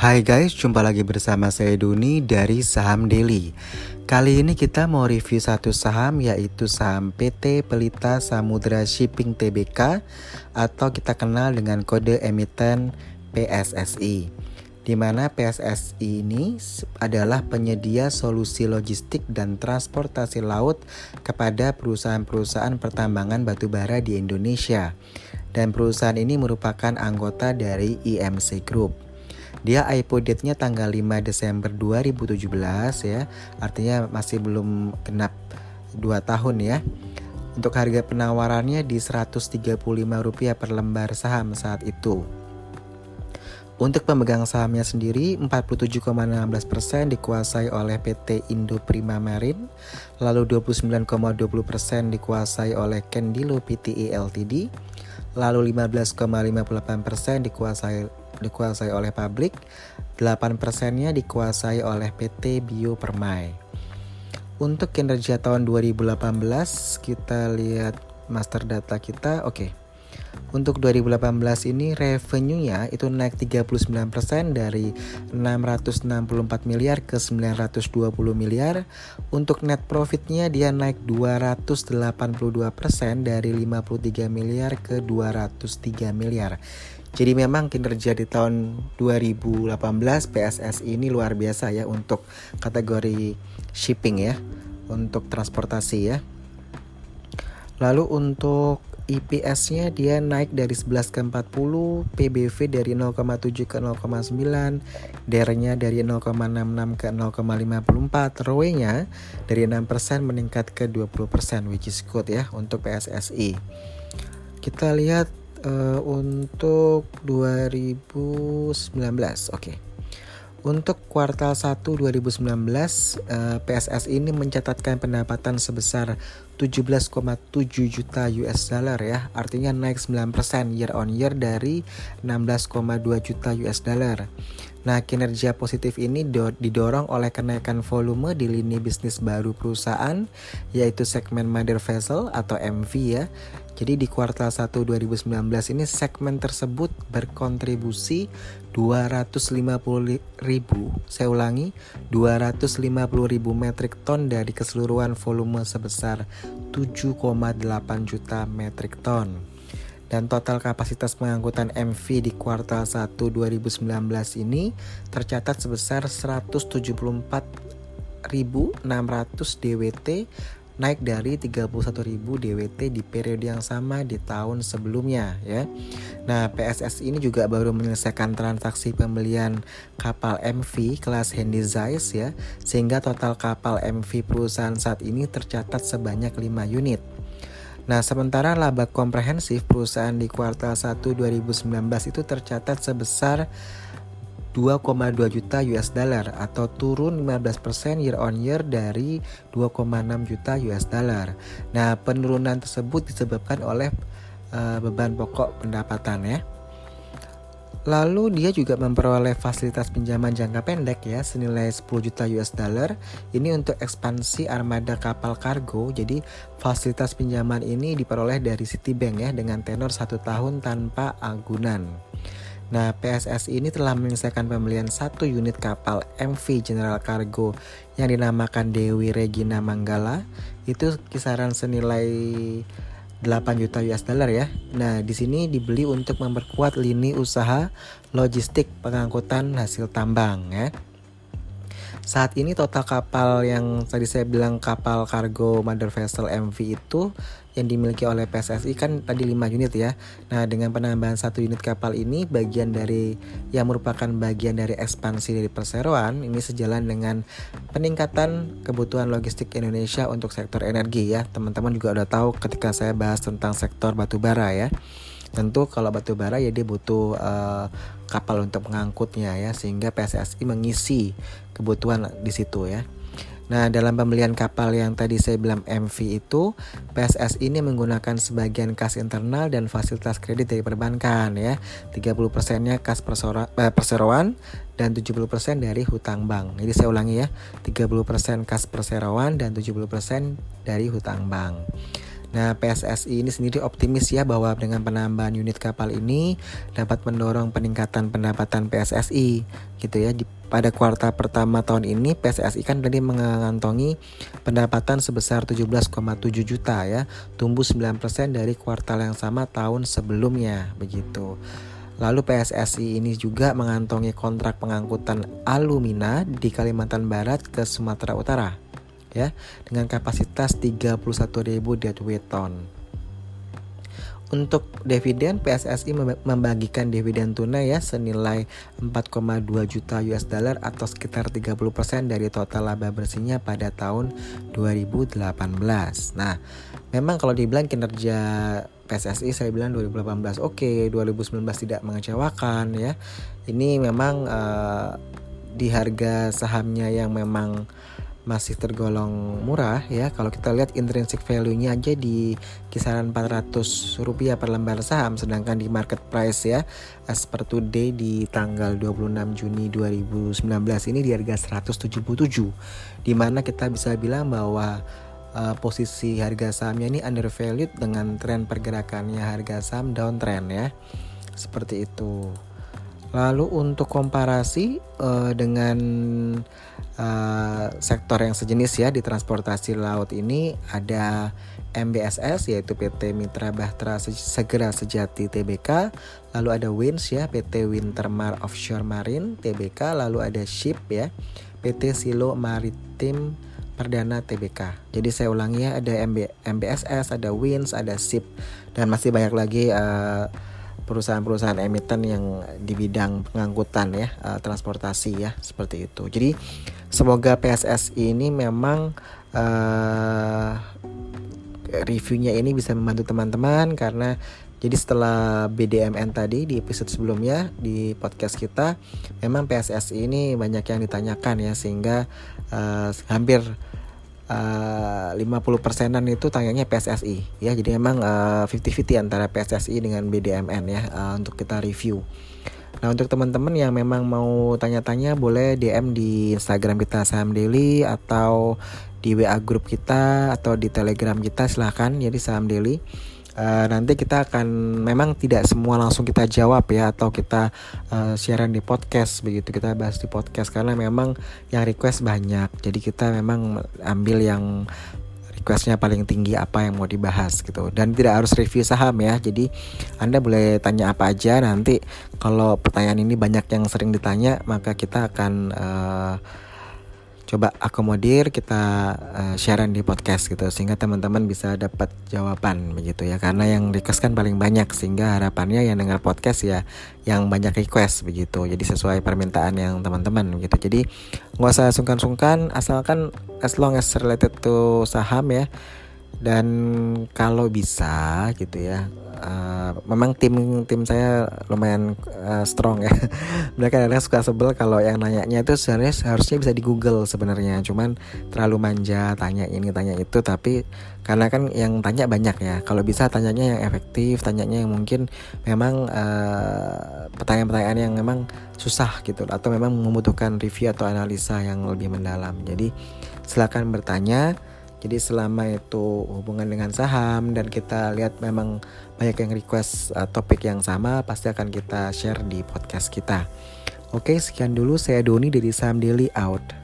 Hai guys, jumpa lagi bersama saya Duni dari Saham Daily. Kali ini kita mau review satu saham yaitu saham PT Pelita Samudra Shipping Tbk atau kita kenal dengan kode emiten PSSI. Di mana PSSI ini adalah penyedia solusi logistik dan transportasi laut kepada perusahaan-perusahaan pertambangan batubara di Indonesia. Dan perusahaan ini merupakan anggota dari IMC Group. Dia IPO date-nya tanggal 5 Desember 2017 ya. Artinya masih belum genap 2 tahun ya. Untuk harga penawarannya di Rp135 per lembar saham saat itu. Untuk pemegang sahamnya sendiri 47,16% dikuasai oleh PT Indo Prima Marine, lalu 29,20% dikuasai oleh Kendilo Pte Ltd, lalu 15,58% dikuasai dikuasai oleh pabrik, 8 persennya dikuasai oleh PT Bio Permai. Untuk kinerja tahun 2018 kita lihat master data kita, oke. Okay. Untuk 2018 ini revenue-nya itu naik 39% dari 664 miliar ke 920 miliar. Untuk net profit-nya dia naik 282% dari 53 miliar ke 203 miliar. Jadi memang kinerja di tahun 2018 PSS ini luar biasa ya untuk kategori shipping ya, untuk transportasi ya. Lalu untuk IPS-nya dia naik dari 11 ke 40, PBV dari 0,7 ke 0,9, DER-nya dari 0,66 ke 0,54, ROE-nya dari 6% meningkat ke 20%, which is good ya untuk PSSI. Kita lihat uh, untuk 2019. Oke. Okay. Untuk kuartal 1 2019, uh, PSS ini mencatatkan pendapatan sebesar 17,7 juta US dollar ya. Artinya naik 9% year on year dari 16,2 juta US dollar. Nah, kinerja positif ini didorong oleh kenaikan volume di lini bisnis baru perusahaan yaitu segmen mother vessel atau MV ya jadi di kuartal 1 2019 ini segmen tersebut berkontribusi 250 ribu, saya ulangi 250 ribu metrik ton dari keseluruhan volume sebesar 7,8 juta metrik ton. Dan total kapasitas pengangkutan MV di kuartal 1 2019 ini tercatat sebesar 174.600 DWT naik dari 31.000 DWT di periode yang sama di tahun sebelumnya ya. Nah, PSS ini juga baru menyelesaikan transaksi pembelian kapal MV kelas Handysize ya, sehingga total kapal MV perusahaan saat ini tercatat sebanyak 5 unit. Nah, sementara laba komprehensif perusahaan di kuartal 1 2019 itu tercatat sebesar 2,2 juta US dollar atau turun 15% year on year dari 2,6 juta US dollar. Nah, penurunan tersebut disebabkan oleh uh, beban pokok pendapatan ya. Lalu dia juga memperoleh fasilitas pinjaman jangka pendek ya senilai 10 juta US dollar. Ini untuk ekspansi armada kapal kargo. Jadi fasilitas pinjaman ini diperoleh dari Citibank ya dengan tenor satu tahun tanpa agunan. Nah, PSS ini telah menyelesaikan pembelian satu unit kapal MV General Cargo yang dinamakan Dewi Regina Manggala. Itu kisaran senilai 8 juta US dollar ya. Nah, di sini dibeli untuk memperkuat lini usaha logistik pengangkutan hasil tambang ya. Saat ini total kapal yang tadi saya bilang kapal kargo mother vessel MV itu yang dimiliki oleh PSSI kan tadi 5 unit ya. Nah, dengan penambahan satu unit kapal ini bagian dari yang merupakan bagian dari ekspansi dari perseroan ini sejalan dengan peningkatan kebutuhan logistik Indonesia untuk sektor energi ya. Teman-teman juga udah tahu ketika saya bahas tentang sektor batubara ya. Tentu kalau batu bara ya dia butuh uh, kapal untuk mengangkutnya ya sehingga PSSI mengisi kebutuhan di situ ya. Nah, dalam pembelian kapal yang tadi saya bilang MV itu, PSS ini menggunakan sebagian kas internal dan fasilitas kredit dari perbankan ya. 30%-nya kas eh, perseroan dan 70% dari hutang bank. Jadi saya ulangi ya, 30% kas perseroan dan 70% dari hutang bank. Nah, PSSI ini sendiri optimis ya bahwa dengan penambahan unit kapal ini dapat mendorong peningkatan pendapatan PSSI gitu ya. Di, pada kuartal pertama tahun ini PSSI kan tadi mengantongi pendapatan sebesar 17,7 juta ya, tumbuh 9% dari kuartal yang sama tahun sebelumnya begitu. Lalu PSSI ini juga mengantongi kontrak pengangkutan alumina di Kalimantan Barat ke Sumatera Utara ya dengan kapasitas 31.000 deadweight ton. Untuk dividen PSSI membagikan dividen tunai ya senilai 4,2 juta US dollar atau sekitar 30% dari total laba bersihnya pada tahun 2018. Nah, memang kalau dibilang kinerja PSSI saya bilang 2018 oke, okay, 2019 tidak mengecewakan ya. Ini memang uh, di harga sahamnya yang memang masih tergolong murah ya. Kalau kita lihat intrinsic value-nya aja di kisaran 400 rupiah per lembar saham sedangkan di market price ya as per today di tanggal 26 Juni 2019 ini di harga 177 di mana kita bisa bilang bahwa uh, posisi harga sahamnya ini undervalued dengan tren pergerakannya harga saham downtrend ya. Seperti itu Lalu untuk komparasi uh, dengan uh, sektor yang sejenis ya di transportasi laut ini ada MBSS yaitu PT Mitra Bahtera Segera Sejati TBK, lalu ada WINS ya PT Wintermar Offshore Marine TBK, lalu ada SHIP ya PT Silo Maritim Perdana TBK. Jadi saya ulangi ya ada MB, MBSS, ada WINS, ada SHIP. Dan masih banyak lagi uh, perusahaan-perusahaan emiten yang di bidang pengangkutan ya uh, transportasi ya seperti itu. Jadi semoga PSSI ini memang uh, reviewnya ini bisa membantu teman-teman karena jadi setelah BDMN tadi di episode sebelumnya di podcast kita memang PSSI ini banyak yang ditanyakan ya sehingga uh, hampir uh, 50 persenan itu tayangnya PSSI ya jadi memang uh, 50-50 antara PSSI dengan BDMN ya uh, untuk kita review. Nah untuk teman-teman yang memang mau tanya-tanya boleh DM di Instagram kita Saham Daily atau di WA grup kita atau di Telegram kita silahkan. Jadi Saham Daily uh, nanti kita akan memang tidak semua langsung kita jawab ya atau kita uh, siaran di podcast begitu kita bahas di podcast. Karena memang yang request banyak jadi kita memang ambil yang requestnya paling tinggi apa yang mau dibahas gitu. Dan tidak harus review saham ya jadi anda boleh tanya apa aja. Nanti kalau pertanyaan ini banyak yang sering ditanya maka kita akan uh, coba akomodir kita uh, sharean di podcast gitu sehingga teman-teman bisa dapat jawaban begitu ya. Karena yang request kan paling banyak sehingga harapannya yang dengar podcast ya yang banyak request begitu. Jadi sesuai permintaan yang teman-teman gitu jadi nggak usah sungkan-sungkan asalkan as long as related to saham ya. Dan kalau bisa gitu ya memang tim tim saya lumayan uh, strong ya. Mereka kadang suka sebel kalau yang nanyanya itu sebenarnya harusnya bisa di Google sebenarnya. Cuman terlalu manja tanya ini tanya itu. Tapi karena kan yang tanya banyak ya. Kalau bisa tanyanya yang efektif tanyanya yang mungkin memang uh, pertanyaan-pertanyaan yang memang susah gitu. Atau memang membutuhkan review atau analisa yang lebih mendalam. Jadi silakan bertanya jadi selama itu hubungan dengan saham dan kita lihat memang banyak yang request uh, topik yang sama, pasti akan kita share di podcast kita. Oke, sekian dulu saya Doni dari Saham Daily out.